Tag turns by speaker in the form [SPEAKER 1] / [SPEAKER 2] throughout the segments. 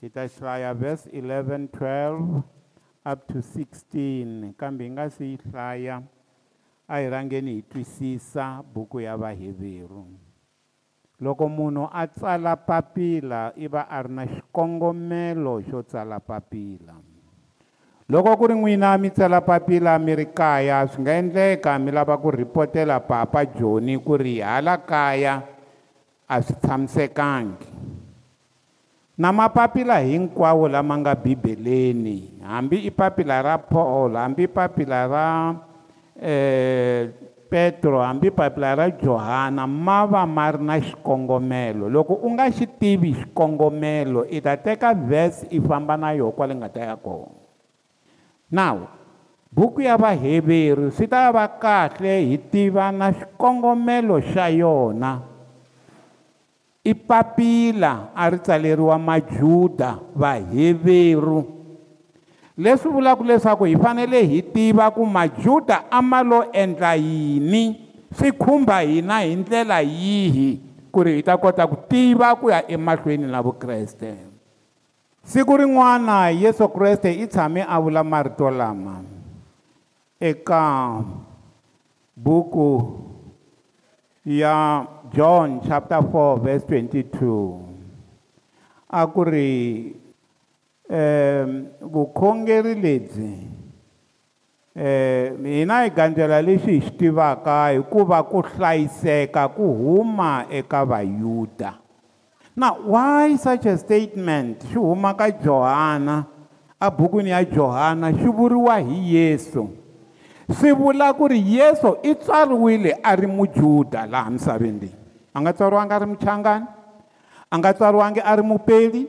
[SPEAKER 1] hi ta verse 11 12 up to 16 kambe hi nga si yi hlaya a hi rhangeni hi twisisa buku ya vaheveri loko munhu a tsala papila i va a ri na xikongomelo xo tsala papila loko ku ri n'wina mi tsala papila mi ri kaya swi nga endleka mi lava ku rhipotela papa joni ku ri hala kaya a swi tshamisekangi na mapapila hinkwawo lama nga bibeleni hambi i papila ra paul hambi papila ra um eh, petro hambi papila ra johana ma va ma ri na xikongomelo loko u nga xi tivi xikongomelo i ta teka vhesi i famba na yoho kwale nga ta ya kona now buku ya vaheveri swi ta va kahle hi tiva na xikongomelo xa yona i papila a ri tsaleriwa majuda vaheveru leswi vulaka leswaku hi fanele hi tiva ku majuda a ma lo endla yini swi khumba hina hi ndlela yihi ku ri hi ta kota ku tiva ku ya emahlweni na vukreste siku rin'wana yesu kreste i tshame a vula marito lama eka buku ya john chapter 4 verse 22 a ku ri eh vukhongeri ledzi eh mina igandela leswi hi swi tivaka hikuva ku hlayiseka ku huma eka vayuda now why such a statement swi huma ka johana ebukwini ya johana swi vuriwa hi yesu swi vula ku ri yesu i tsariwile a ri mujuda laha misaveni leyi a nga tsariwanga a ri muchangani a nga tsariwangi a ri mupeli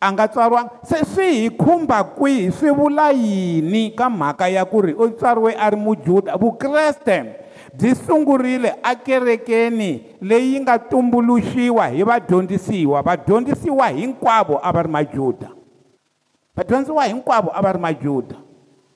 [SPEAKER 1] anga tsarwanga se swi hi khumba kwihi swi vula yini ka mhaka ya ku ri u tsariwe a ri mujuda vukreste byi sungurile ekerekeni leyi nga tumbuluxiwa hi vadyondzisiwa vadyondzisiwa hinkwavo a va ri majuda vadyondzisiwa hinkwavo a va ri majuda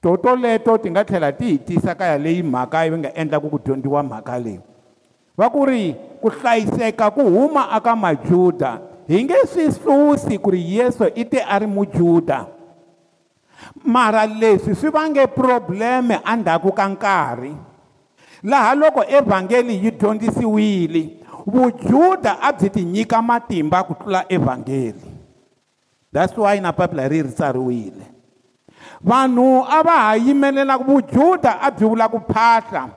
[SPEAKER 1] toto leto ti nga tlhela ti hi tisa ka ya leyi mhaka yi nga endlaku ku dyondziwa mhaka leyi va ku ri ku hlayiseka ku huma aka majuda hi nge swi susi ku ri yesu i te a ri mujuda mara leswi swi vange probleme endzhaku ka nkarhi laha loko evhangeli yi dyondzisiwile vujuda a byi tinyika matimba ku tlula evhangeli that's why na papila ri ri tsariwile vanhu a va ha yimelela vujuda a byi vula ku phahla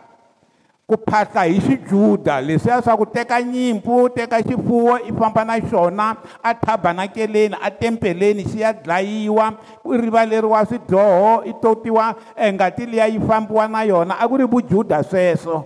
[SPEAKER 1] ku phahla hi xijuda leswiya swa ku teka nyimpfu teka xifuwo i famba na xona a thabanakeleni atempeleni xi ya dlayiwa ku rivaleriwa swidyoho i totiwa engati liya yi fambiwa na yona a ku ri vujuda sweswo so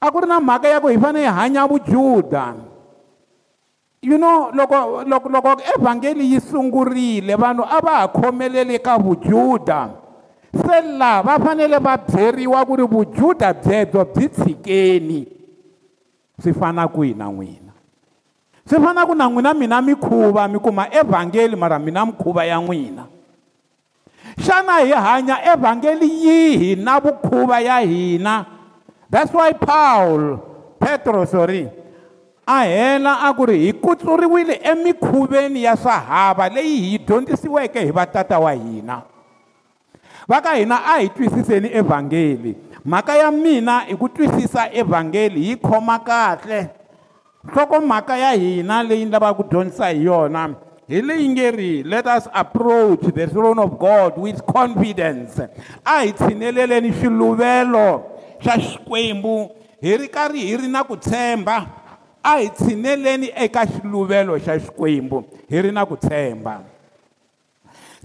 [SPEAKER 1] a ku ri na mhaka ya ku hi fane hi hanya vujuda you know loko loko loko evhangeli yi sungurile vanhu a va ha khomeleli ka vujuda se laha va fanele va byeriwa ku ri vujuda byebyo byi tshikeni swi fana kwihi na n'wina swi fana ku na n'wina mina mikhuva mi kuma evhangeli mara mina mikhuva ya n'wina xana hi hanya evhangeli yihi na vukhuva ya hina that's why paul petro sorry a hela a ku ri hi kutluriwile emikhuveni ya swahava leyi hi dyondzisiweke hi vatata wa hina va ka hina a hi twisiseni evhangeli mhaka ya mina hi ku twisisa evhangeli yi khoma kahle nhlokomhaka ya hina leyi ni lavaka ku dyondzisa hi yona hi leyi nge ri let us approach the throne of god with confidence a hi tshineleleni xiluvelo xa xikwembu hi ri karhi hi ri na ku tshemba a hi tshineleni eka xiluvelo xa xikwembu hi ri na ku tshemba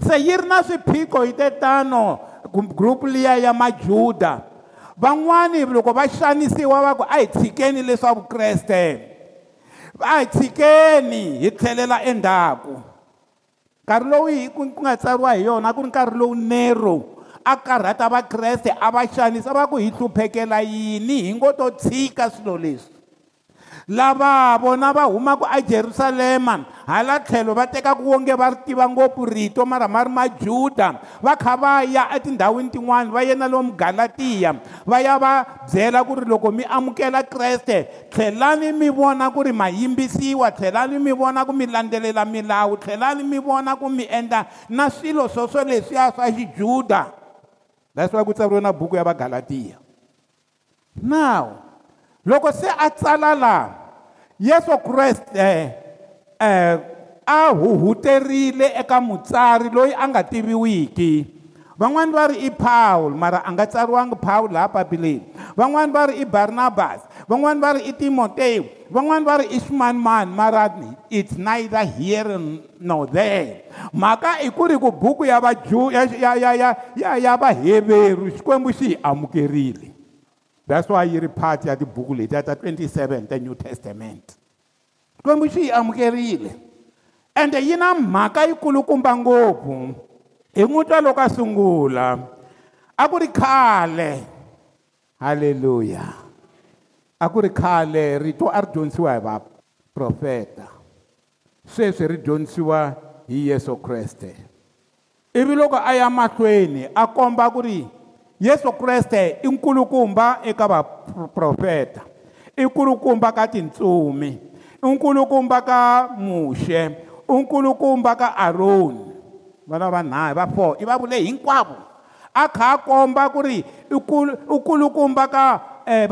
[SPEAKER 1] se yi ri na swiphiqo hi tetano gurupu liya ya majuda van'wani loko va xanisiwa va ku a hi tshikeni leswa vukreste a hi tshikeni hi tlhelela endzhaku nkarhi lowu hi ku nga tsariwa hi yona a ku ri nkarhi lowu nero a karhata vakreste a va xanisa va ku hi hluphekela yini hi ngo to tshika swilo leswi lava vona va humaka ejerusalema hala tlhelo va tekaka wonge va ri tiva ngopfu rito mara ma ri majuda va kha va ya etindhawini tin'wana va yena lomu galatiya va ya va byela ku ri loko mi amukela kreste tlhelani mi vona ku ri ma yimbisiwa tlhelani mi vona ku mi landzelela milawu tlhelani mi vona ku mi endla na swilo swoswo leswiya swa xijuda leswi va ku tsariwe na buku ya vagalatiya now loko se a tsala lawa yesu kreste um a huhuterile eka mutsari loyi a nga tiviwiki van'wani va ri i pawulo mara a nga tsariwangi pawulo laha papileni van'wani va ri i barnabas van'wani va ri i timoteyo van'wani va ri i ximanimani mara its neither here no there mhaka i ku ri ku buku ya vajuya ya ya ya ya ya vaheveru xikwembu xi hi amukerile that's why yi ri part ya tibuku letiya ta 27 ta new testament xikwembu xi yi amukerile ende yi na mhaka yikulukumba ngopfu hi n'wi twa loko a sungula a ku ri khale halleluya a ku ri khale rito a ri dyondzisiwa hi vaprofeta sweswi ri dyondzisiwa hi yesu kreste ivi loko a ya mahlweni a komba ku ri yesu kreste i nkulukumba eka vaprofeta i nkulukumba ka tintsumi i nkulukumba ka muxe i nkulukumba ka aroni vana vanhayi va four i va vule hinkwavo a kha a komba ku ri i nkulukumba eh,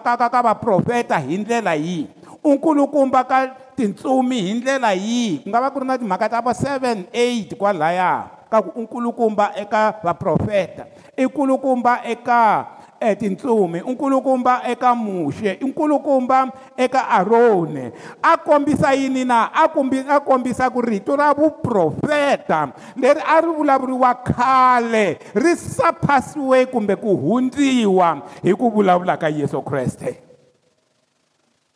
[SPEAKER 1] ka ka vaprofeta hi ndlela yihi u nkulukumba ka tintsumi hi ndlela yihi ku nga va ku ri na timhaka ta va seven eight kwalaya ka ku u nkulukumba eka vaprofeta i nkulukumba eka etintsumi eh, unkulukumba eka muxe unkulukumba eka aroni a kombisa yini na a a kombisa ku rito ra vuprofeta leri a ri vulavuriwa khale ri saphasiwe kumbe ku hundziwa hi ku vulavula ka yesu kreste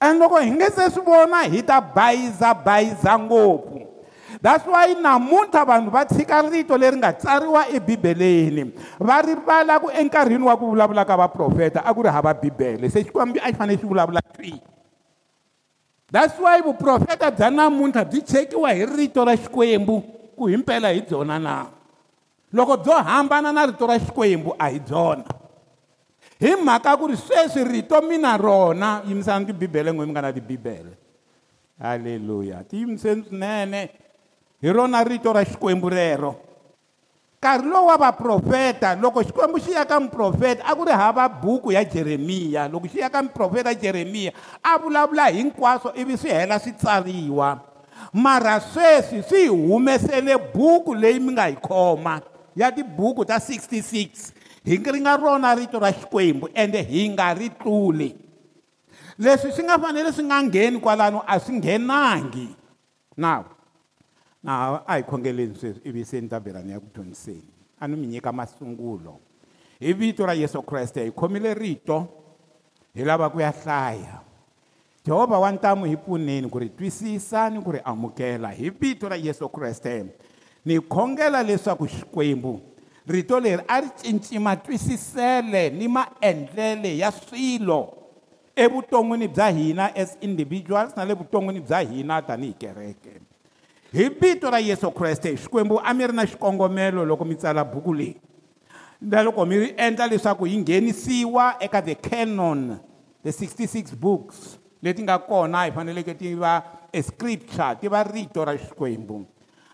[SPEAKER 1] and loko hi nge se swi vona hi ta bayizabayiza ngopfu that's why namuntlha vanhu va tshika rito leri nga tsariwa ebibeleni va rivala ku enkarhini wa ku vulavula ka vaprofeta a ku ri hava bibele se xikwembu a xi fanele xi vulavula twi that's why vuprofeta bya namuntlha byi chekiwa hi rito ra xikwembu ku himpela hi byona na loko byo hambana na rito ra xikwembu a hi byona hi mhaka ku ri sweswi rito mina rona yimisani tibibele n'we mi nga na tibibele halleluya ti yimiseni swinene hi rona rito ra xikwembu rero nkarhi lowu wa vaprofeta loko xikwembu xi ya ka muprofeta a ku ri hava buku ya jeremiya loko xi ya ka muprofeta jeremiya a vulavula hinkwaswo ivi swi hela swi tsariwa mara sweswi swi hi humesele buku leyi mi nga yi khoma ya tibuku ta 66 hi ri nga rona rito ra xikwembu ende hi nga ri tluli leswi swi nga fanele swi nga ngheni kwalano a swi nghenangi nawu na a hi khongeleni sweswi ivi se ndzaberani ya ku dyondziseni a ni mi nyika masungulo hi vito ra yesu kreste hi khomile rito hi lava ku ya hlaya jehovha wa ntamu hi pfuneni ku ri twisisa ni ku ri amukela hi vito ra yesu kreste ni khongela leswaku xikwembu rito leri a ri cinci matwisisele ni maendlele ya swilo evuton'wini bya hina as individuals na le vuton'wini bya hina tanihi kereke hi vito ra yesu kreste xikwembu a mi ri na xikongomelo loko mi tsala buku leyi na loko mi ri endla leswaku yi nghenisiwa eka the canon the 66 books leti nga kona hi faneleke ti va e scripture ti va rito ra xikwembu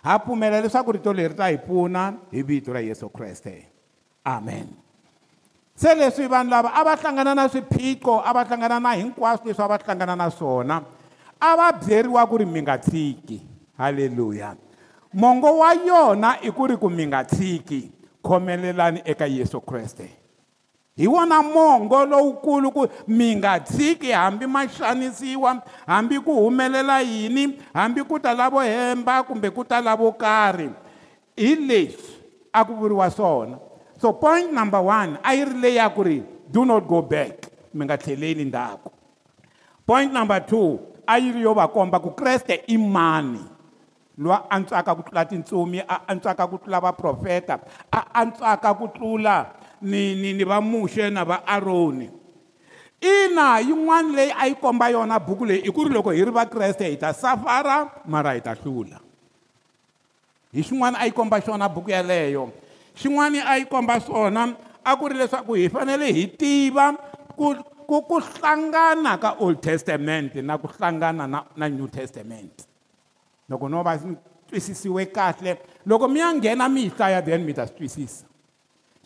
[SPEAKER 1] ha pfumela leswaku rito leri ta hi pfuna hi vito ra yesu kreste amen se leswi vanhu lava a va hlangana na swiphiqo a va hlangana na hinkwaswo leswi a va hlangana na swona a va byeriwa ku ri mi nga tshiki haleluya mongo wa yona e i ku ri ku mi nga tshiki khomelelani eka yesu kreste hi wona mongo lowukulu ku mi nga tshiki hambi ma xanisiwa hambi ku humelela yini hambi ku ta lavo hemba kumbe ku ta lavo karhi hi leswi a ku vuriwa swona so point number one a yi ri leyi ya ku ri do not go back mi nga tlheleli ndzhaku point number two a yi ri yo va komba ku kreste i mani lwa antswaka ku tlula tintsumi a antswaka ku tlula vaprofeta a antswaka ku tlula ni ni ni vamuxe na vaaroni ina yin'wana leyi a yi komba yona buku leyi i ku ri loko hi ri vakreste hi ta safara mara hi ta hlula hi xin'wana a yi komba xona buku yeleyo xin'wana a yi komba swona a ku ri leswaku hi fanele hi tiva ku ku ku hlangana ka old testament na ku hlangana na, na new testament loko no va twisisiwe kahle loko mi ya nghena mi yi hlaya then mi ta swi twisisa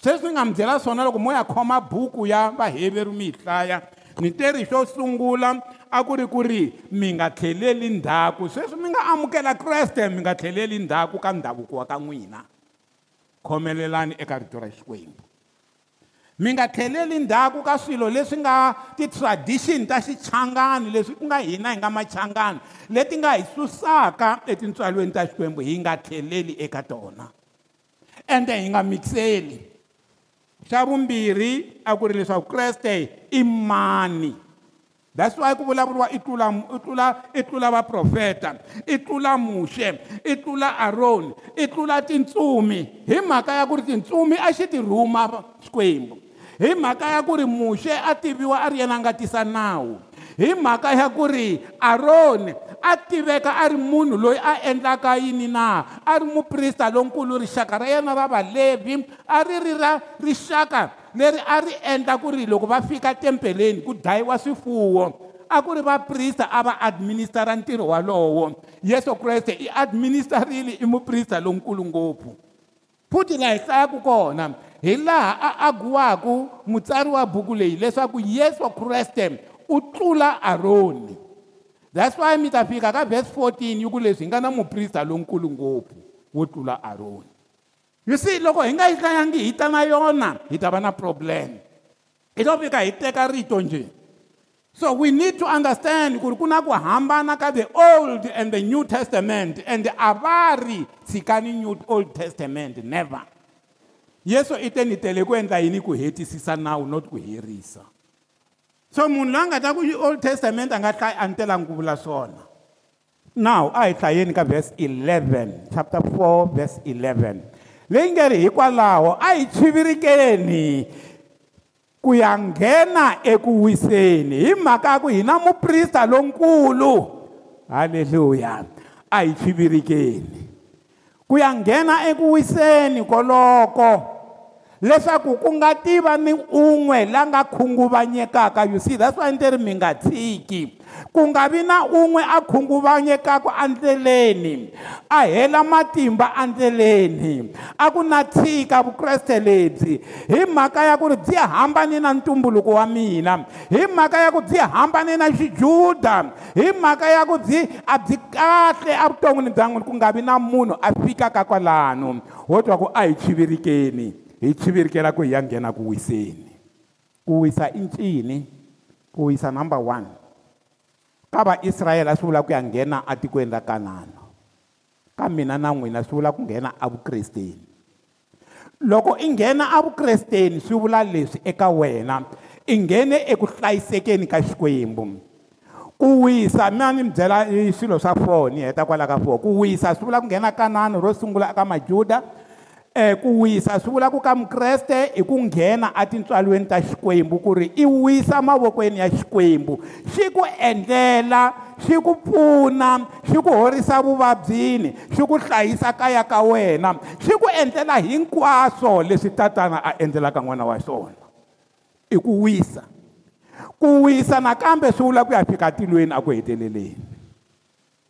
[SPEAKER 1] sweswi ni nga mi byela swona loko mo ya khoma buku ya vaheveri mi yi hlaya ni teri xo sungula a ku ri ku ri mi nga tlheleli ndzhaku sweswi mi nga amukela kreste mi nga tlheleli ndzhaku ka ndhavuko wa ka n'wina khomelelani eka rito ra xikwembu mi nga tlheleli ndzhaku ka swilo leswi nga ti-tradition ta xichangani leswi ku nga hina hi nga machangani leti nga hi susaka etintswalweni ta xikwembu hi nga tlheleli eka tona ende hi nga mikiseli xa vumbirhi a ku ri leswaku kreste i mani that's why ku vulavuriwa i tlula i tlula i tlula vaprofeta i tlula muxe i tlula aron i tlula tintsumi hi mhaka ya ku ri tintsumi a xi tirhuma xikwembu hi mhaka ya ku ri muxe a tiviwa a ri yena a nga tisa nawu hi mhaka ya ku ri aron a tiveka a ri munhu loyi a endlaka yini na a ri muprista lonkulu rixaka ra yena ra valevhi a ri ri ra rixaka leri a ri endla ku ri loko va fika tempeleni ku dlayiwa swifuwo a ku ri vaprista a va administera ntirho walowo yesu kreste i administerile i muprista lonkulu ngopfu futhi laha hi hlayaku kona hi laha a agiwaku mutsari wa buku leyi leswaku yesu kreste u tlula aroni that's why mi ta fika ka vhesi 14 yi ku leswi hi nga na muprista lonkulu ngopfu wo tlula aroni you see loko hi nga yi hlayangi hi ta na yona hi ta va na problem hi to fika hi teka rito njhe so we need to understand ku ri ku na ku hambana ka the old and the new testament and a va ri tshikani new old testament never yeso i te ni tele ku endla yini ku hetisisa nawu not ku herisa so munhu loyi a nga ta ku old testament a nga hlaya a ni telangi ku vula swona now a hi hlayeni ka verse 11 chapter 4 verse 11 leyi nga ri hikwalaho a hi chivirikeni ku ya nghena eku wiseni hi mhaka ya ku hi na muprista lonkulu halleluya a hi chivirikeni ku ya nghena eku wiseni koloko leswaku ku nga tiva ni un'we la nga khunguvanyekaka you see that's why ndzi ri mi nga tshiki ku nga vi na un'we a khunguvanyekaka endleleni a hela matimba endleleni a ku na tshika vukreste lebyi hi mhaka ya ku ri byi hambane na ntumbuluko wa mina hi mhaka ya ku byi hambane na xijuda hi mhaka ya ku byi a byi kahle evuton'wini bya n'wina ku nga vi na munhu a fikaka kwalano wo twa ku a hi chivirikeni hi chivirikela ku hi ya nghena ku wiseni ku wisa i ncini ku wisa number one ka vaisrayele a swi vula ku ya nghena atikweni ra kanana ka mina na n'wina swi vula ku nghena avukresteni loko i nghena avukresteni swi vula leswi eka wena i nghene eku hlayisekeni ka xikwembu ku wisa mina ni mi byela eh, swilo swa four ni heta kwala ka four ku wisa swi vula ku nghena kanani ro sungula eka majuda um ku wisa swi vulaka ka mukreste i ku nghena atintswalweni ta xikwembu ku ri i wisa mavokweni ya xikwembu xi ku endlela xi ku pfuna xi ku horisa vuvabyini xi ku hlayisa kaya ka wena xi ku endlela hinkwaswo leswi tatana a endlelaka n'wana wa xona i ku wisa ku wisa nakambe swi vula ku ya fika tilweni aku heteleleni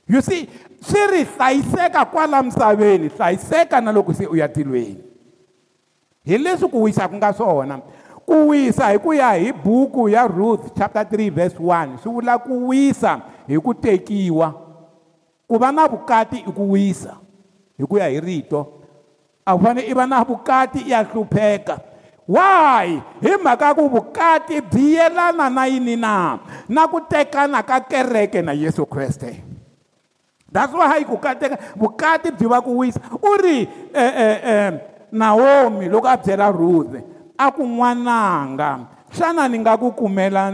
[SPEAKER 1] you see swi ri hlayiseka kwala misaveni hlayiseka na loko se u ya tilweni hi leswi ku wisa ku nga swona ku wisa hi ku ya hi buku ya ruth chapter 3 verse 1 swi vula ku wisa hi ku tekiwa ku va na vukati i ku wisa hi ku ya hi rito a ku fanele i va na vukati i ya hlupheka why hi mhaka ku vukati byi yelana na yini na na ku tekana ka kereke na yesu kreste that's why ku kateka vukati byi va ku wisa u ri e, e, e, naomi loko a byela ruthe a ku n'wananga xana ni nga ku kumela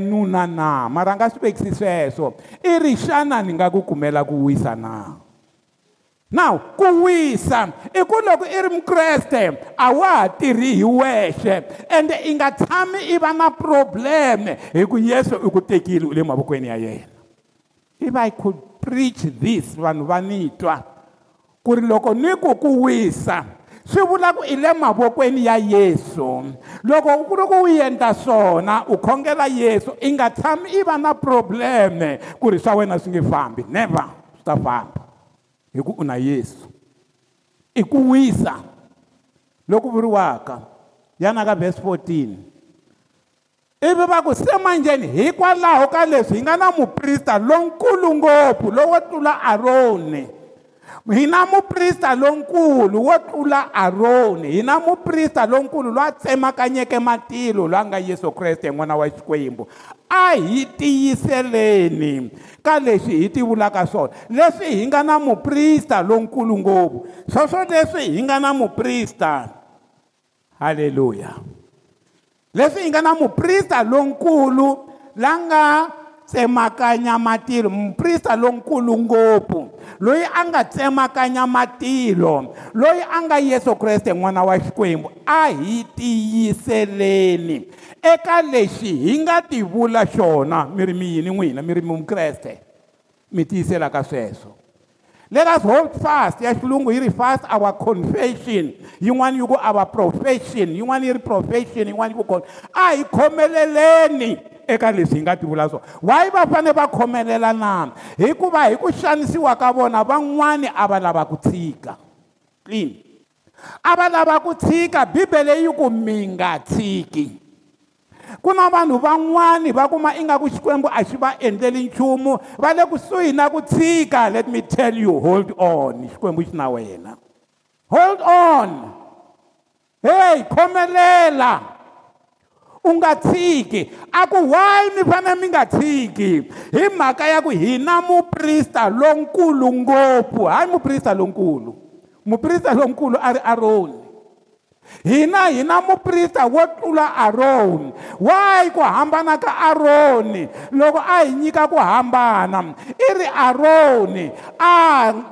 [SPEAKER 1] nuna na mara nga swi vekisi sweswo i ri xana ni nga ku kumela ku wisa na now ku wisa i ku loko i ri mukreste a wa ha tirhi hi wexe ende i nga tshami i va na probleme hi ku yesu i ku tekile u le mavokweni ya yena if i could preach this vanhu va ni twa ku ri loko ni ku ku wisa swi vula ku i le mavokweni ya yesu loko ku ri ku u endla swona u khongela yesu i nga tshami i va na probleme ku ri swa wena swi nge fambi never swi ta famba hi ku u na yesu i ku wisa loku vuriwaka yana ka vhesi 14 ivi va ku semanjeni hikwalaho ka leswi hi nga na muprista lonkulu ngopfu lowo tlula aroni hi na muprista lonkulu wo tlula aroni hi na muprista lonkulu loyi a tsemakanyeke matilo loyi a nga yesu kreste hi n'wana wa xikwembu a hi tiyiseleni ka leswi hi ti vulaka swona leswi hi nga na muprista lonkulu ngopfu sweswo leswi hi nga na muprista halleluya leswi hi nga na muprista lonkulu la nga tsemakanya matilo muprista lonkulu ngopfu loyi a nga tsemakanya matilo loyi a nga yesu kreste n'wana wa xikwembu a hi tiyiseleni eka lexi hi nga tivula xona mi ri miyini n'wina mi ri mi mukreste mi tiyiselaka sweswo Let us hold fast. Yashilungu iri fast our confession. Yinwani yuko our profession. Yinwani iri profession. Yinwani yuko a hi khomeleleni eka leswi hi nga tivula swona why va fane va khomelela na hikuva hi ku xanisiwa ka vona van'wani a va lava ku tshika clean a va lava ku tshika bibele yi ku mi nga tshiki ku na vanhu van'wani va kuma ingaku xikwembu a xi va endleli nchumu va le kusuhi na ku tshika let me tell you hold on xikwembu xi na wena hold on heyi khomelela u nga tshiki a ku why mi fanele mi nga tshiki hi mhaka ya ku hina muprista lonkulu ngopfu hayi muprista lonkulu muprista lonkulu a ri aroni hina hina muprista wo tlula aroni wayi ku hambana ka aroni loko a hi nyika ku hambana i ri aroni a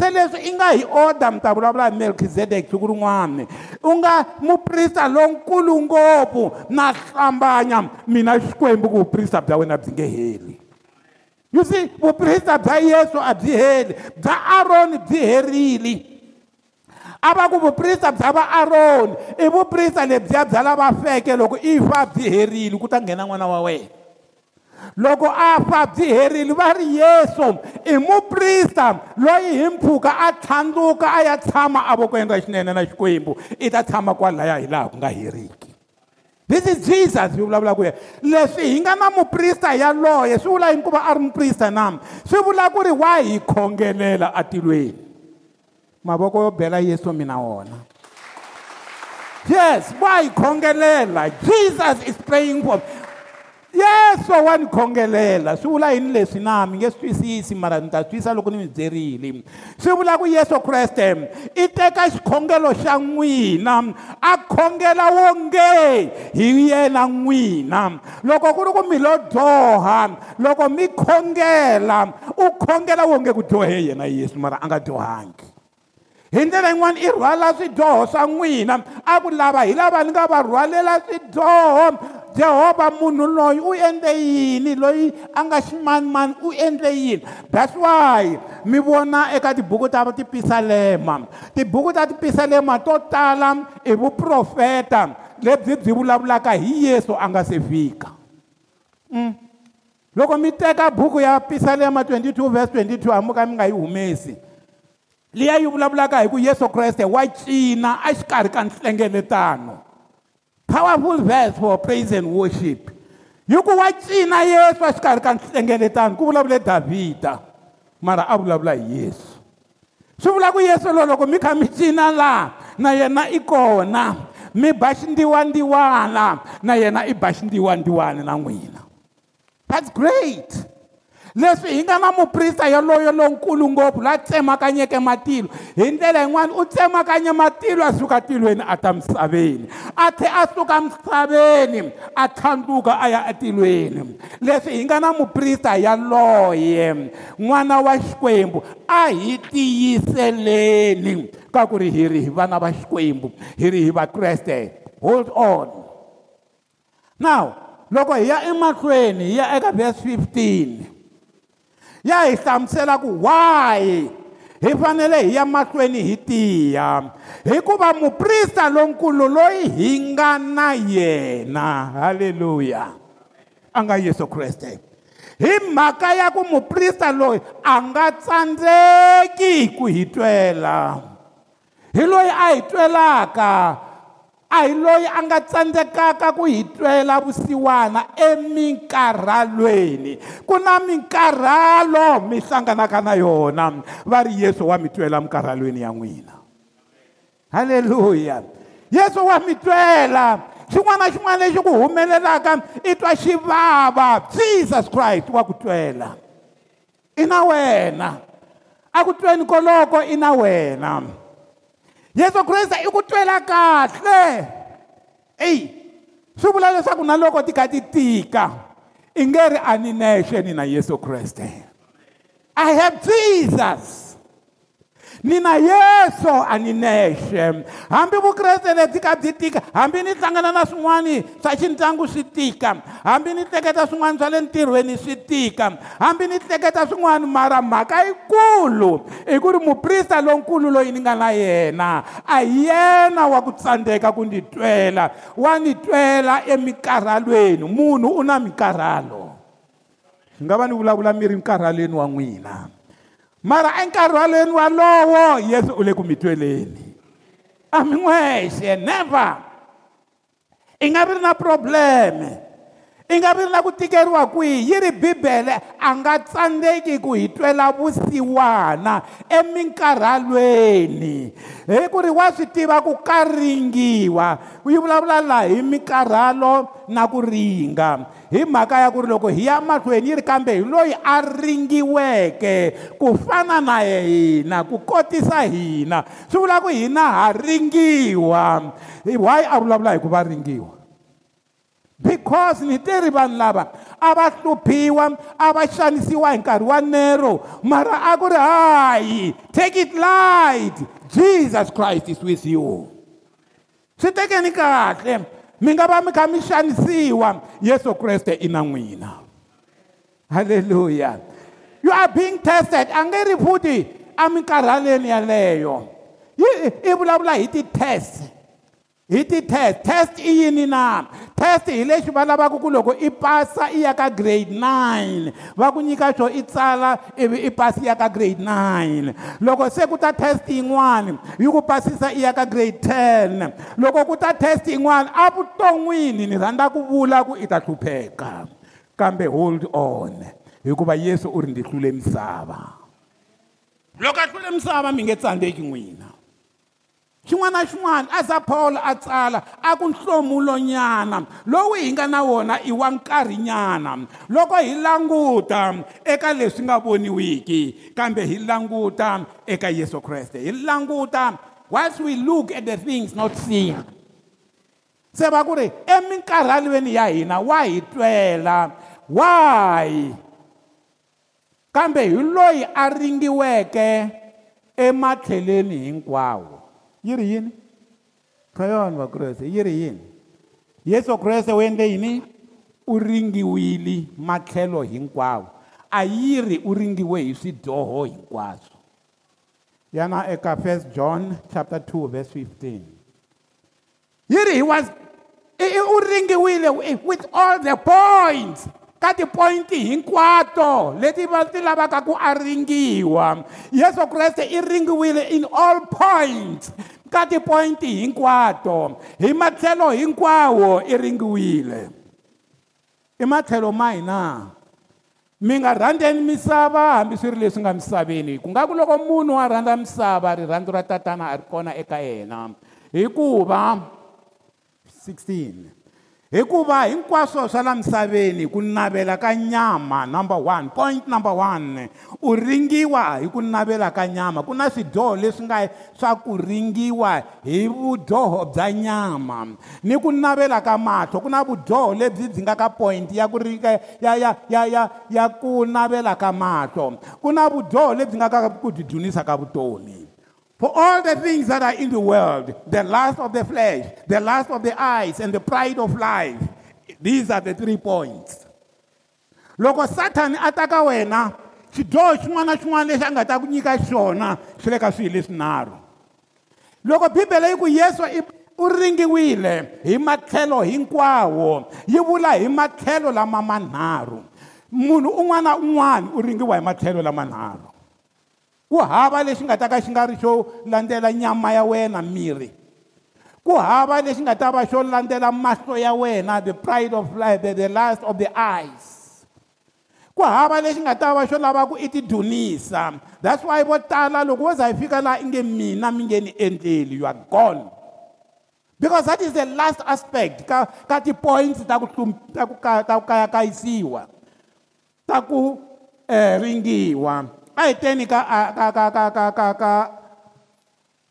[SPEAKER 1] se leswi i nga hi order mi ta vulavula hi melkizedek siku rin'wana u nga muprista lonkulu ngopfu leswaku na hlambanya mina xikwembu ku vuprista bya wena byi nge heli you see vuprista bya yesu a byi heli bya aroni byi herile a va ku vuprista bya vaaroni i vuprista lebyiya bya lava feke loko i fa byi herile ku ta nghena n'wana wa wena loko a fa byi herile va ri yesu i muprista loyi hi mpfhuka a tlhandluka a ya tshama avokweni ra xinene na xikwembu i ta tshama kwalaya hi laha ku nga heriki this is jesus hi vulavula ku ye leswi hi nga na muprista yaloye swi vula yini kuva a ri muprista na swi vula ku ri wa hi khongelela atilweni mavoko yo bela yesu mina wona yes wa hi khongelela jesus is praying for me yesu wa ni khongelela swi vula yini leswi na mi nge swi twisisi mara ni ta twisa loko ni mi byerile swi vula ku yesu kreste i teka xikhongelo xa n'wina a khongela wonge hi yena n'wina loko ku ri ku mi lo dyoha loko mi khongela u khongela wonge ku dyohe yena yesu mara a nga dyohangi hi ndlela yin'wana i rhwala swidyoho swa n'wina a ku lava hi lava ni nga va rhwalela swidyoho jehovha munhu loyi u endle yini loyi a nga ximanimani u endle yini that's why mi vona eka tibuku ta tipisalema tibuku ta tipisalema to tala i vuprofeta lebyi byi vulavulaka hi yesu a nga se fika mm. loko mi teka buku ya pisalema 22 verse 22 hamuka mi nga yi humesi liya yi vulavulaka hi ku yesu kreste wa cina a xikarhi ka nhlengeletano powerful verse for praise and worship hiku wa cina yesu a xikarhi ka nhlengeletano ku vulavule davhida mara a vulavula hi yesu swi vula ku yesu lowo loko mi kha mi cina laha na yena i kona mi ba xindziwandziwana na yena i ba xindziwandziwana na n'wina that's great leswi hi nga na muprista yoloyo lonkulu ngopfu la tsemakanyeke matilo hi ndlela yin'wana u tsemakanye matilo a suka tilweni a ta misaveni a tlhe a suka misaveni a tlhandluka a ya etilweni leswi hi nga na muprista yaloye n'wana wa xikwembu a hi tiyiseleni ka ku ri hi ri hi vana va xikwembu hi ri hi vakreste hold on now loko hi ya emahlweni hi ya eka verse 15 ya hi hlamusela ku why hi fanele hi ya mahlweni hi tiya hikuva muprista lonkulu loyi hi nga na yena halleluya a nga yesu kreste hi mhaka ya ku muprista loyi a nga tsandzeki ku hi twela hi loyi a hi twelaka a hi loyi a nga tsandzekaka ku hi twela vusiwana eminkarhalweni ku na minkarhalo mi hlanganaka na yona va ri yesu wa mi twela minkarhalweni ya n'wina halleluya yesu wa mi twela xin'wana na xin'wana lexi ku humelelaka i twa xivava jesus christ wa ku twela i na wena aku tweni koloko i na wena Yesu Kriste i ku twela kahle eyi swi vula leswaku na loko ti kha ti tika i nge ri a ni nexe ni na yesu kreste i have jesus nina yeso a ni nexe hambi vukreste lebyi kha byi tika hambi ni hlangana na swin'wani swa xindyangu swi tika hambi ni tleketa swin'wana swa le ntirhweni swi tika hambi ni tleketa swin'wana mara mhaka yikulu i ku ri muprista lonkulu loyi ni nga na yena a hi yena wa ku tsandzeka ku ndzi twela wa ni twela eminkarhalweni munhu u na minkarhalo swi nga va ni vulavula mi ri nkarhalweni wa n'wina mara enkarhi walweni walowo yesu u le ku mitweleni a mi n'wexe never i nga ri na probleme i nga ri na ku tikeriwa kwihi yi ri bibele a nga tsandzeki ku hi twela vusiwana eminkarhalweni hi ku ri wa swi tiva ku ka ringiwa yi vulavula laha hi mikarhalo na ku ringa hi mhaka ya ku ri loko hi ya mahlweni yi ri kambe hi loyi a ringiweke ku fana na hina ku kotisa hina swi vula ku hina ha ringiwa why a vulavula hi ku va ringiwa because ni tiri vanhu lava a va hluphiwa a va xanisiwa hi nkarhi wa nero mara a ku ri hayi take it light jesus christ is with you swi tekeni kahle mi nga va mi kha mi xanisiwa yesu kreste i na n'wina halleluya you are being tested a nge ri futi eminkarhaleni yaleyo i vulavula hi ti-test hi ti-test test i yini na test hi lexi va lavaka ku loko i pasa i ya ka grade 9 va ku nyika xo i tsala ivi i pasi ya ka grade 9 loko se ku ta test yin'wani yi ku pasisa i ya ka grade 10 loko ku ta test yin'wani avuton'wini ni rhandza ku vula ku i ta hlupheka kambe hold on hikuva yesu u ri ndzi hlule misava loko a hlule misava mi nge tsandzeki n'wina xin'wana na xin'wana a za pawulo a tsala a ku nhlomulonyana lowu hi nga na wona i wa nkarhinyana loko hi languta eka leswi nga voniwiki kambe hi languta eka yesu kreste hi languta whilst we look at the things not seen se va ku ri eminkarhalweni ya hina wa hi twela wahi kambe hi loyi a ringiweke ematlhelweni hinkwawo yi ri yini ka yona vakreste yi ri yini yesu kreste u endle yini u ringiwile matlhelo hinkwawo a yi ri u ringiwe hi swidyoho hinkwaswo yana eka 1 john chapter 2 verse 15 yi ri hi was u ringiwile with all the points ka tipoyinti hinkwato leti va ti lavaka ku a ringiwa yesu kreste i ringiwile in all points ka tipoyinti hinkwato hi matlhelo hinkwawo i ringiwile i matlhelo ma hina mi nga rhandzeni misava hambi swi ri leswi nga misaveni ku nga ku loko munhu a rhandza misava rirhandzu ra tatana a ri kona eka yena hikuva 16 hikuva hinkwaswo swa la misaveni ku navela ka nyama number one point number one u ringiwa hi ku navela ka nyama ku na swidyoho leswi nga swa ku ringiwa hi vudyoho bya nyama ni ku navela ka mahlo ku na vudyoho lebyi byi nga ka point ya ku ri ya ya ya ya ya ku navela ka mahlo ku na vudyoho lebyi nga ka ku tidyunisa ka vutomi For all the things that are in the world, the lust of the flesh, the lust of the eyes, and the pride of life, these are the three points. Loko Satan ataka wena, xidyoho xin'wana na xin'wana lexi a nga ta ku nyika xona xi le ka swihi leswinharhu loko bibele yi ku yesu u ringiwile hi matlhelo hinkwawo yi vula hi matlhelo lama manharhu munhu un'wana na un'wana u ringiwa hi matlhelo lamanharhu ku hava lexi nga ta ka xi nga ri xo landzela nyama ya wena miri ku hava lexi nga ta va xo landzela mahlo ya wena the pride of life the, the last of the eyes ku hava lexi nga ta va xo lava ku i tidunisa that's why vo tala loko wo za yi fika laha i nge mina mi nge ni endleli you are gone because that is the last aspect ka, ka ti-points ta kuta ku kayakayisiwa ta ku, ku, ka, ka, ka, ka ku eh, ringiwa ahiteni ka ka ka ka ka ka ka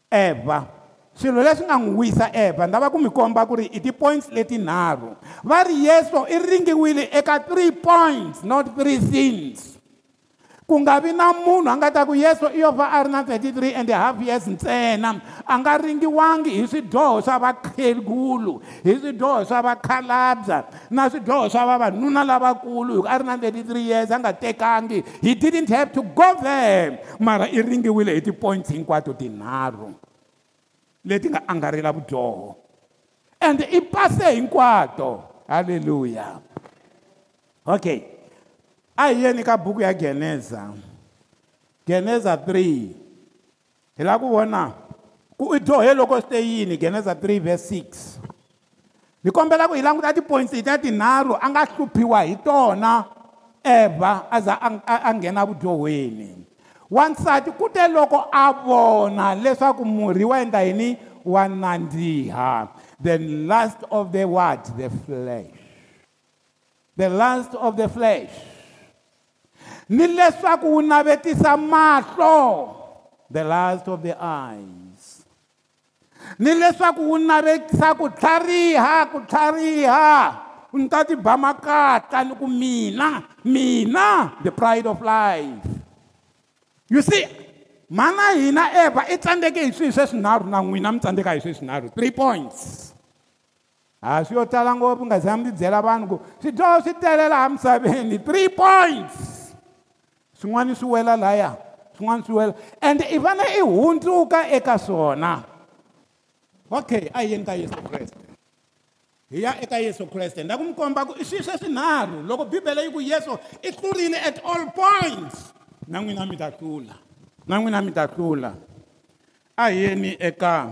[SPEAKER 1] eva swilo leswi nga n'wi wisa eva ni lava ku mi komba ku ri i ti-points letinharhu va ri yesu i ringiwile eka three points not three sins ku nga vi na munhu a nga ta ku yesu i yo va a ri na 33 and a half years ntsena a nga ringiwangi hi swidyoho swa vakhegulu hi swidyoho swa vakhalabya na swidyoho swa vavanuna lavakulu hi ku a ri na 33 years a nga tekangi he didn't have to go there mara i ringiwile hi tipoints hinkwato tinharhu leti nga angarhela vudyoho and i pase hinkwato halleluya okay a hi yeni ka buku ya geneza geneza 3 hi lava ku vona ku i dyohe loko swi te yini geneza 3 vese 6 ni kombela ku hi languta tipoints letiya tinharhu a nga hluphiwa hi tona eva a za a nghena vudyoweni wansati ku te loko a vona leswaku murhi wa endla yini wa nandziha the last of the word the flesh the last of the flesh ni leswaku wu navetisa mahlo the last of the eyes ni leswaku wu navetisa ku tlhariha ku tlhariha ni ta ti ba makatla ni ku mina mina the pride of life you see mhana hina eva i tsandzeke hi swilo sweswinharhu na n'wina mi tsandzeka hi sweswinharhu three points ha swi yo tala ngopfu nga za mi byela vanhu ku swidyoho swi tele laha misaveni three points swin'wana swi wela laya swin'wana swi wela ende i vana i hundzuka eka swona okay a hi yeni ka yesu kreste hi ya eka yesu kreste na ku mi komba ku i swi swe swinharhu loko bibele yi ku yesu i tlurile at all points na n'wina mi ta tlula na n'wina mi ta tlula a hi yeni eka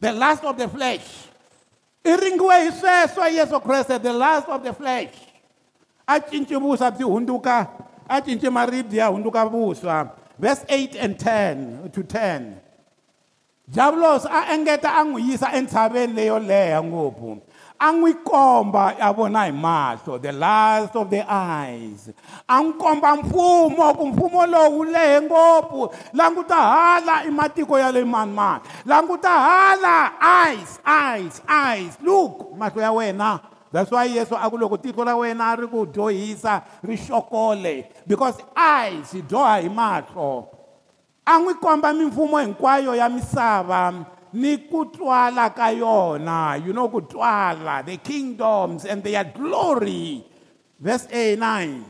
[SPEAKER 1] the last of the flesh i ringiwe hi sweswo yesu kreste the last of the flesh a cinci vuswa byi hunduka a cinci maridi ya hunduka vuswa verse 8 and 10 to 10 javlos a engeta angu yisa entshaveni leyo leya ngopfu a n'wi komba a vona hi mahlo the last of the eyes a n'wi komba mfumo ku mfumo lowu wu lehe ngopfu languta hala i matiko ya le manimani languta hala eyes eyes eyes look mahlo ya wena that's why yesu a ku loko tiko ra wena ri ku dyohisa ri xokole because eyes hi dyoha hi mahlo a n'wi komba mimfumo hinkwayo ya misava ni ku twala ka yona you know ku twala the kingdoms and their glory verse a9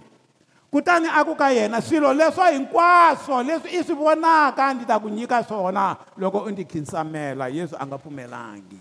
[SPEAKER 1] kutani a ku ka yena swilo leswo hinkwaswo leswi i swi vonaka ndzi ta ku nyika swona loko u ndzi khinsamela yesu a nga pfumelangi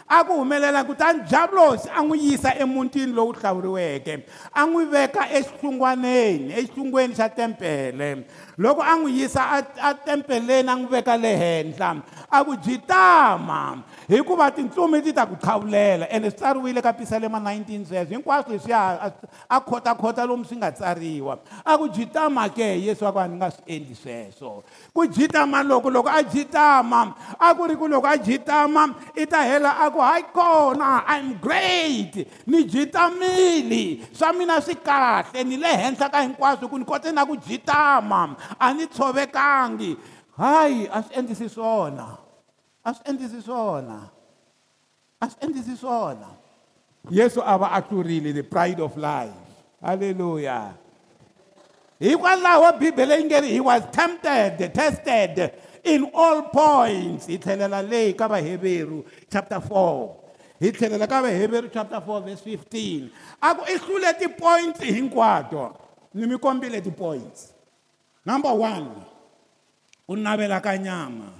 [SPEAKER 1] a ku humelela kutani javulosi a n'wi yisa emutini lowu hlawuriweke a n'wi veka exitsungwaneni exitsungweni xa tempele loko a n'wi yisa atempeleni a n'wi veka le henhla a ku jitama hikuva tintsumi ti ta ku qhawulela ene swi tsariwile ka pisalema 19 sweswo hinkwaswo leswiya a khotakhota lomu swi nga tsariwa a ku jitama ke yesu a ku a ni nga swi endli sweswo ku jitama loko loko a jitama a ku ri ku loko a jitama i ta hela a ku hayi kona iam great ni jitamile swa mina swi kahle ni le henhla ka hinkwaswo ku ni kote na ku jitama a ni tshovekangi hayi a swi endlisi swona a swi endlisi swona a swi endlisi swona yesu a va a tlurile the pride of life halleluya hikwalaho bibele yi nge ri he was tempted tested in all points hi tlhelela leyi ka vaheveru chapter 4 hi tlhelela ka vaheveru chapter 4 verse 15 a ku i hlule tipoints hinkwato ni mi kombile tipoints number one ku navela ka nyama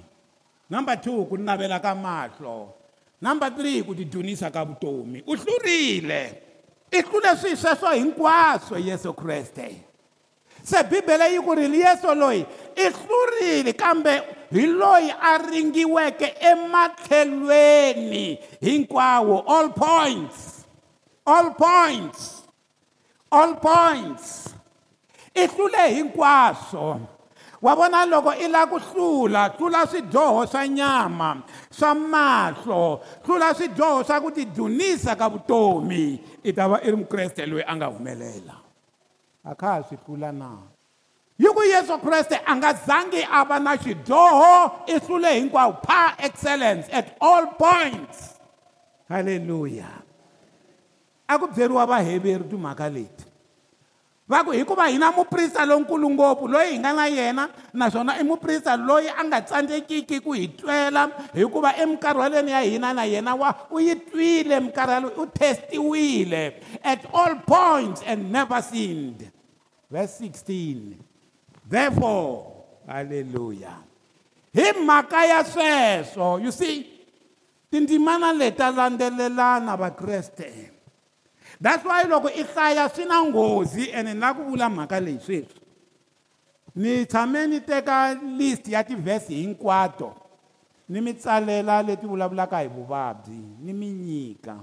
[SPEAKER 1] number two ku navela ka mahlo number three ku tidunisa ka vutomi u hlurile i hlule swi sweswo hinkwaswo yesu kreste se bibele yi ku ri yesu loyi i hlurile kambe hi loyi a ringiweke ematlhelweni hinkwawo all points all points all points i hlule hinkwaswo wa vona loko i lava ku hlula hlula swidyoho swa nyama swa mahlo hlula swidyoho swa ku tidunisa ka vutomi i ta va i ri mukreste loyi a nga humelela akha swi tlula na hi ku yesu kreste a nga zangi a va na xidyoho i hlule hinkwawo par excellence at all points halleluya a ku byeriwa vaheveri timhaka leti va ku hikuva hi na muprista lonkulu ngopfu loyi hi nga na yena naswona i muprista loyi a nga tsandzekiki ku hi twela hikuva eminkarhwaleni ya hina na yena wa u yi twile minkarhi yaloyi u testiwile at all points and never sinned Verse 16. Therefore, hallelujah. Hi mhaka ya sweswo, you see, tindzimana leta landzelelana vakreste. That's why loko i hlaya swi na nghozi ene na ku vula mhaka leyi sweswi. Ni tshame ni teka list ya tivhesi hinkwato. Ni mi tsalela leti vulavulaka hi vuvabyi, ni mi nyika.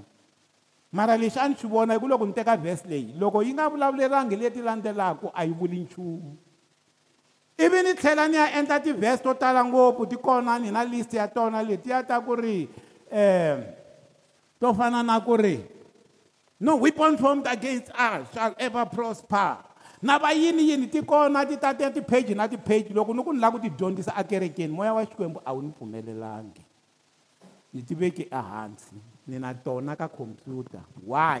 [SPEAKER 1] mara lexi a ni swi vona hi ku loko ni teka vhesi leyi loko yi nga vulavulerangi leti landzelaka a yi vuli nchumu ivi ni tlhela ni ya endla tivhesi to tala ngopfu ti kona ni na list ya tona letiya ta ku ri um to fana na ku ri no weapon formed against us shall ever prosper na vayiniyini ti kona ti ta tiya tipheji na tipheji loko ni ku ni lava ku ti dyondzisa akerekeni moya wa xikwembu a wu ni pfumelelangi ni tiveki ehansi nina tona ka computer why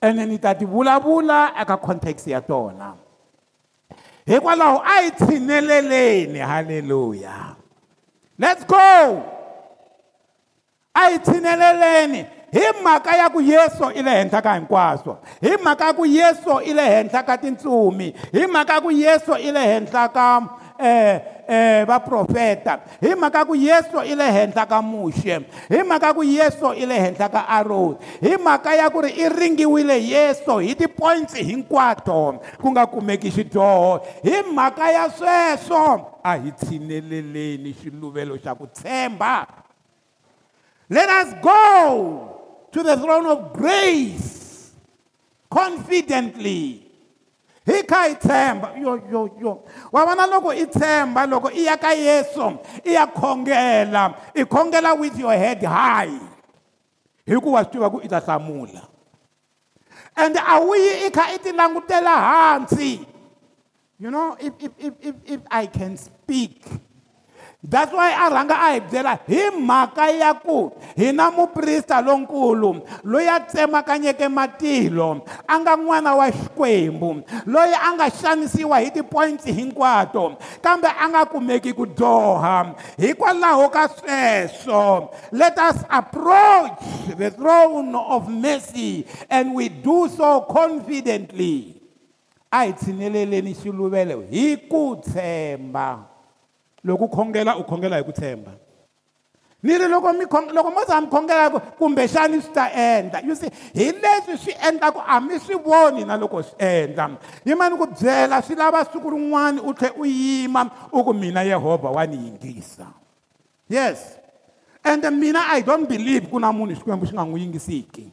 [SPEAKER 1] ene ni ta ti vulavula eka context ya tona hikwalaho a hi tshineleleni halleluya let's go a hi tshineleleni hi mhaka ya ku yesu i le henhla ka hinkwaswo hi mhaka ya ku yesu i le henhla ka tintsumi hi mhaka ya ku yesu i le henhla ka Eh, eh, vaprofeta hi mhaka ku yesu i le henhla ka muxe hi mhaka ku yesu i le henhla ka aroni hi mhaka ya ku ri i ringiwile yesu hi tipoints hinkwato ku nga kumeki xidyoho hi mhaka ya sweswo a hi tshineleleni xiluvelo xa ku tshemba let us go to the throne of grace confidently hi kha hi tshemba yo yo yo wa vona loko i tshemba loko i ya ka yesu i ya khongela i khongela with your head high hikuva swi tiva ku i ta hlamula and a wu yi i kha i ti langutela hansi you know if, if, if, if, if i can speak that's why a rhanga a hi byela hi mhaka ya ku hi na muprista lonkulu loyi a tsemakanyeke matilo a nga n'wana wa xikwembu loyi a nga xanisiwa hi tipoints hinkwato kambe a nga kumeki ku dyoha hikwalaho ka sweswo let us approach the throne of mercy and we do so confidently a hi tshineleleni xiluvelo hi ku tshemba loko u khongela u khongela hi ku tshemba ni ri loko mi loko mo za mi khongela ku kumbexani swi ta endla you see hi leswi swi endlaku a mi swi voni na loko swi endla yima ni ku byela swi lava siku rin'wana u tlhe u yima u ku mina yehovha wa ni yingisa yes ende mina i don't believe ku na munhu xikwembu xi nga n'wi yingisiki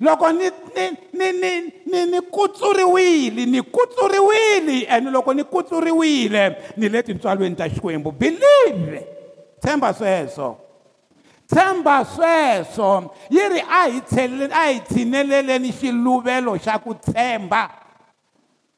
[SPEAKER 1] loko ni ni ni ni ni ni kutsuriwile ni kutsuriwile and loko ni kutsuriwile ni le tintswalweni ta xikwembu believe tshemba sweswo tshemba sweswo yi ri a hi a hi tshineleleni xiluvelo xa ku tshemba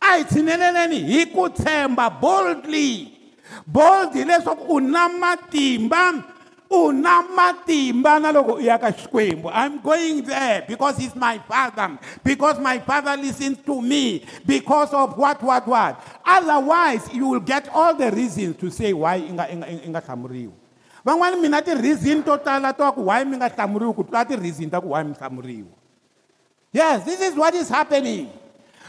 [SPEAKER 1] a hi tshineleleni hi ku tshemba boldly bold hileswaku u na matimba I'm going there because he's my father, because my father listens to me, because of what, what, what. Otherwise, you will get all the reasons to say why inga inga inga hlamuriwi. Van'wani mina ti-reason to tala to ku why mi nga hlamuriwi ku tlula ti-reason ta ku why mi hlamuriwi. Yes, this is what is happening.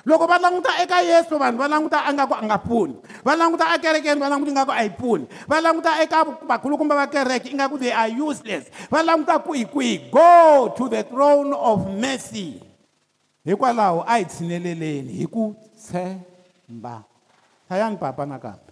[SPEAKER 1] loko va languta eka yesu vanhu va languta a nga ku a nga pfuni va languta ekerekeni va languta ingaku a yi pfuni va languta eka vakhulukumba va kereke ingaku they are useless va languta kwihi kwihi go to the throne of mercy hikwalaho a hi tshineleleni hi ku tshemba hlayani papa nakambe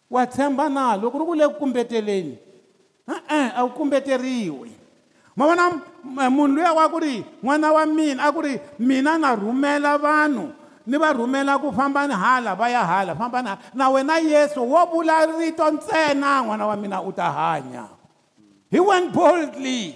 [SPEAKER 1] wa tshemba na loko ri ku le ku kumbeteleni e-e a wu kumbeteriwi ma vona eh, munhu luya wa ku ri n'wana wa mina a ku ri mina na rhumela vanhu ni va rhumela ku fambani hala va ya hala fambani hala na wena yesu wo vula rito ntsena n'wana wa mina u ta hanya He went boldly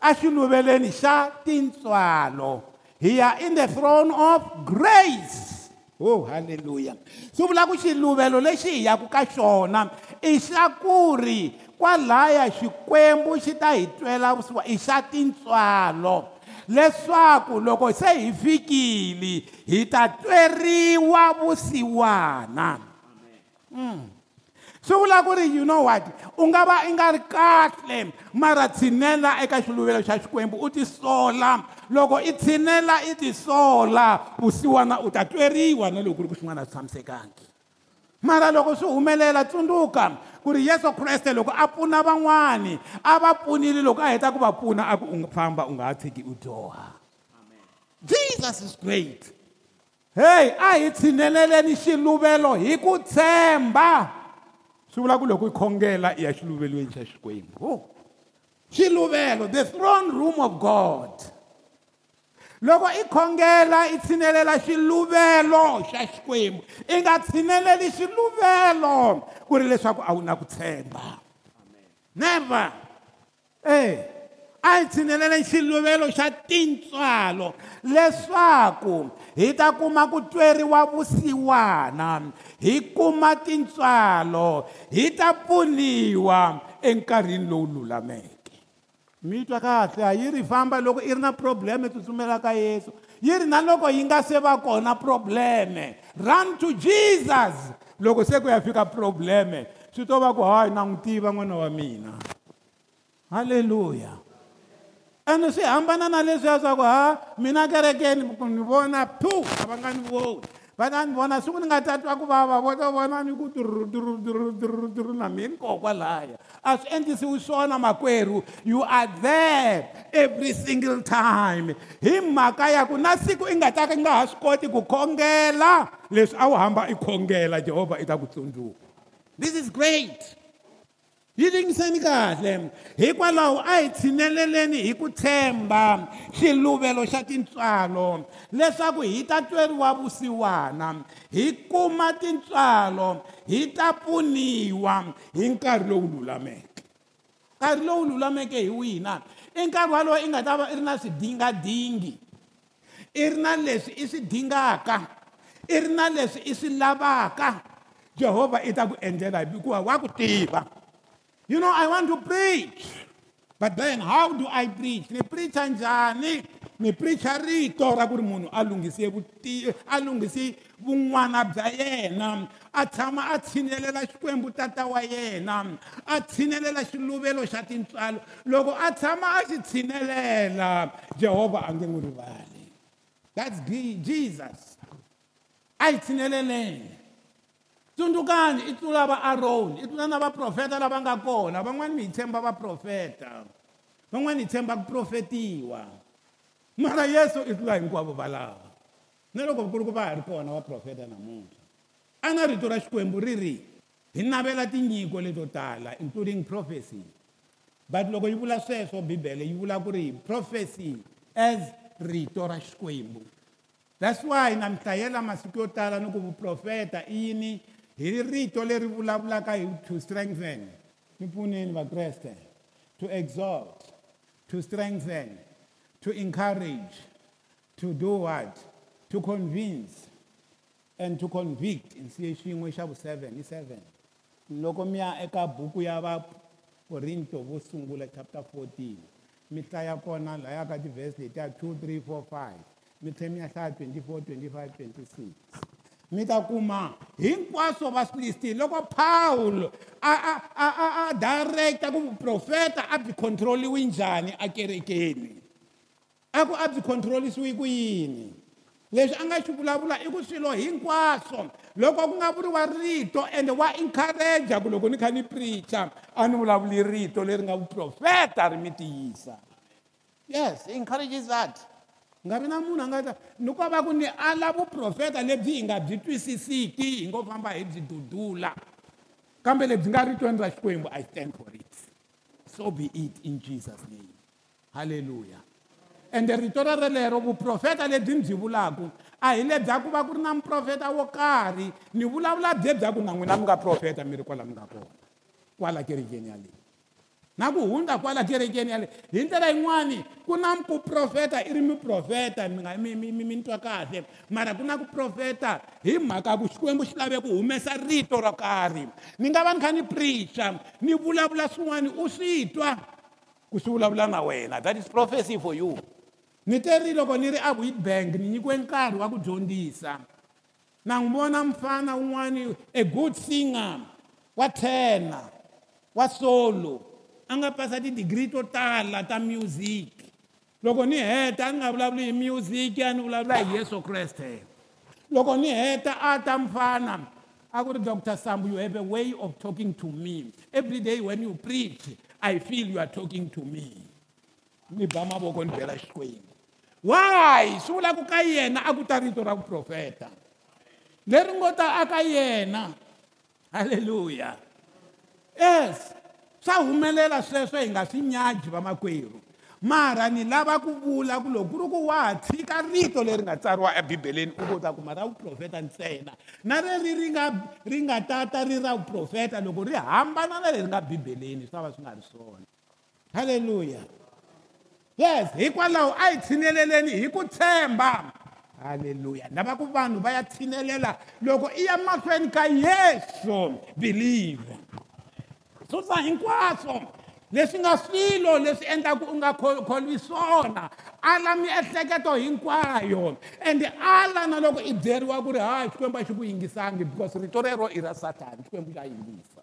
[SPEAKER 1] a xi luveleni xa tintswalo are in the throne of grace ho oh, haleluya swi vula ku xiluvelo lexi hi yaka ka xona i xa ku ri kwalaya xikwembu xi ta hi twela vusiwa i xa tintswalo leswaku loko se hi fikile hi ta tweriwa vusiwana Amen. Mm. swi vula ku ri you know what u nga va i nga ri kahle mara tshinela eka xiluvelo xa xikwembu u tisola loko i tshinela i tisola vusiwana u ta tweriwa na loko ku ri ku swin'wana a swi tshamisekangi mara loko swi humelela tsundzuka ku ri yesu kreste loko a pfuna van'wani a va pfunile loko a heta ku va pfuna a ku u famba u nga ha tshiki u dyoha jesus is great heyi a hi tshineleleni xiluvelo hi ku tshemba swi vula ku loko i khongela i ya xiluvelweni xa xikwembu ho oh. xiluvelo the throne room of god loko i khongela i tshinelela xiluvelo xa xikwembu i nga tshineleli xiluvelo ku ri leswaku a wu na ku tshemba never e eh. hey. a hi tshinelele xiluvelo xa tintswalo leswaku hi ta kuma ku tweriwa vusiwana hi kuma tintswalo hi ta pfuniwa enkarhini lowu lulameke mi twa kahle a yi ri famba loko i ri na probleme tsutsumela ka yesu yi ri na loko yi nga se va kona probleme run to jesus loko se ku ya fika probleme swi to va ku hayi na n'wi tiva n'wana wa mina halleluya ene swi hambana na leswiya swa ku ha mina kerekeni ni vona phu a va nga ni voni va ta ni vona siku ni nga ta twa ku vava vo to vona ni ku turuturuturuturuturu na mini kokwalaya a swi endlisiwi swona makwerhu you are there every single time hi mhaka ya ku na siku i nga ta i nga ha swi koti ku khongela leswi a wu hamba i khongela jehovha i ta ku tsundzuka this is great yi ringiseni kahle hikwalaho a hi tshineleleni hi ku tshemba xiluvelo xa tintswalo leswaku hi ta tweriwa vusiwana hi kuma tintswalo hi ta pfuniwa hi nkarhi lowu lulameke nkarhi lowu lulameke hi wihi na i nkarhi walowo i nga ta va i ri na swidingadingi i ri na leswi i swi dingaka i ri na leswi i swi lavaka jehovha i ta ku endlela hikuva wa ku tiva you know i want to preach but then how do i preach ni preacha njhani ni preacha rito ra ku ri munhu a lunghise vuti a lunghise vun'wana bya yena a tshama a tshinelela xikwembu tata wa yena a tshinelela xiluvelo xa tintswalo loko a tshama a xi tshinelela jehovha a nge n'wi rivali that's jesus a yi tshinelelene tsundzukani i tlula vaaroni i tlula na vaprofeta lava nga kona van'wani mi hi tshemba vaprofeta van'wani hi tshemba ku profetiwa mara yesu i tlula hinkwavo valava na loko ku ri ku va ha ri kona vaprofeta namuntlha a na rito ra xikwembu ri ri hi navela tinyiko leto tala including prophecy but loko yi vula sweswo bibele yi vula ku ri prophecy as rito ra xikwembu that's why namihlayela masiku yo tala ni ku vuprofeta i yini hi rito leri vulavulaka hi to strengthen ni pfuneni vakreste to exalt to strengthen to encourage to do what to convince and to convict hi xiyin'we xa vu7 hi 7 loko mi ya eka buku ya vakorinto vo sungula chapter 14 mi hlaya kona laya ka tivhesi letiya 2 3 4 5 mi tlhe mi ya hlaya 24 25 26 mi ta kuma hinkwaswo va swi listile loko pawulo a a a a a direct-a ku vuprofeta a byi control-iwi njhani akerekeni a ku a byi control-isiwi ku yini leswi a nga swi vulavula i ku swilo hinkwaswo loko ku nga vuriwa rito ende wa encourager ku loko ni kha ni preacher a ni vulavuli rito leri nga vuprofeta ri mi tiyisa yes encourages that nga vi na munhu a nga ta ni ko va ku ni ala vuprofeta lebyi hi nga byi twisisiki hi ngo famba hi byi dudula kambe lebyi nga ri tweni ra xikwembu i stand for it so be it in jesus name halleluya ende rito ra relero vuprofeta lebyi ni byi vulaku a hi lebya ku va ku ri na muprofeta wo karhi ni vulavula bye bya ku na n'wina mi nga profeta mi ri kwala mi nga kona kwala kerekeni yaleyi na ku hundza kwala kerekeni yale hi ndlela yin'wani ku na kuprofeta i ri miprofeta mi nga mi twa kahle mara ku na ku profeta hi mhaka ya ku xikwembu xi lave ku humesa rito ro karhi ni nga va ni kha ni pricha ni vulavula swin'wana u swi twa ku swi vulavula na wena that is prophecy for you ni teri loko ni ri abuit bank ni nyikiwe nkarhi wa ku dyondzisa na n'wi vona mfana wun'wani a good singer wa tena wa solo a nga pasa tidigiri to tala ta music loko ni heta a nga vulavuli hi music a ni vulavula hi yesu kreste loko ni heta a ta mfana a ku ri dr sambu you have a way of talking to me every day when you preach i feel you are talking to me ni ba mavoko ni bela xikwembu why swi vulaku ka yena a ku ta rito ra vuprofeta leri ngo ta aka yena halleluya yes swa humelela sweswo hi nga swi nyadyi vamakwerhu mara ni lava ku vula ku loko ku ri ku wa ha tshika rito leri nga tsariwa ebibeleni u kota kuma ra vuprofeta ntsena na leri ri nga ri nga tata ri ra vuprofeta loko ri hambana na leri nga bibeleni swi va swi nga ri swona halleluya yes hikwalaho a hi tshineleleni hi ku tshemba halleluya lava ku vanhu va ya tshinelela loko i ya mahlweni ka yesu believe susa hinkwaswo leswi nga swilo leswi endlaka u nga kholwi swona ala miehleketo hinkwayo ende ala na loko i byeriwa ku ri ha xikwembu a xi ku yingisangi because rito rero i ra satani xikwembu xa yingisa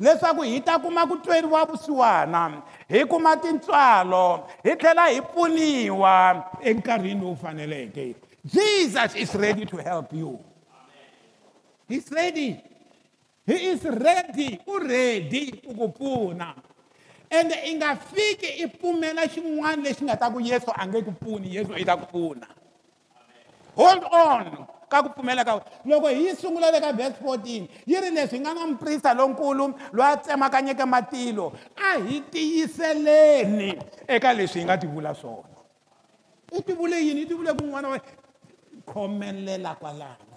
[SPEAKER 1] leswaku hi ta kuma ku tweriwa vusiwana hi kuma tintswalo hi tlhela hi pfuniwa enkarhini lowu faneleke jesus is ready to help you He's ready. He is ready, uredi ku pfuna. Ende i nga fiki i pfumela xin'wana lexi nga ta ku Yesu a nge ku pfuni Yesu i ta ku pfuna. Hold on ka ku pfumela ka loko hi sungula le ka verse 14 yi ri leswi hi nga na muprista lonkulu loyi a tsemakanyeke matilo a hi tiyiseleni eka leswi hi nga ti vula swona. I ti vule yini i ti vule kun'wana khomelela kwalano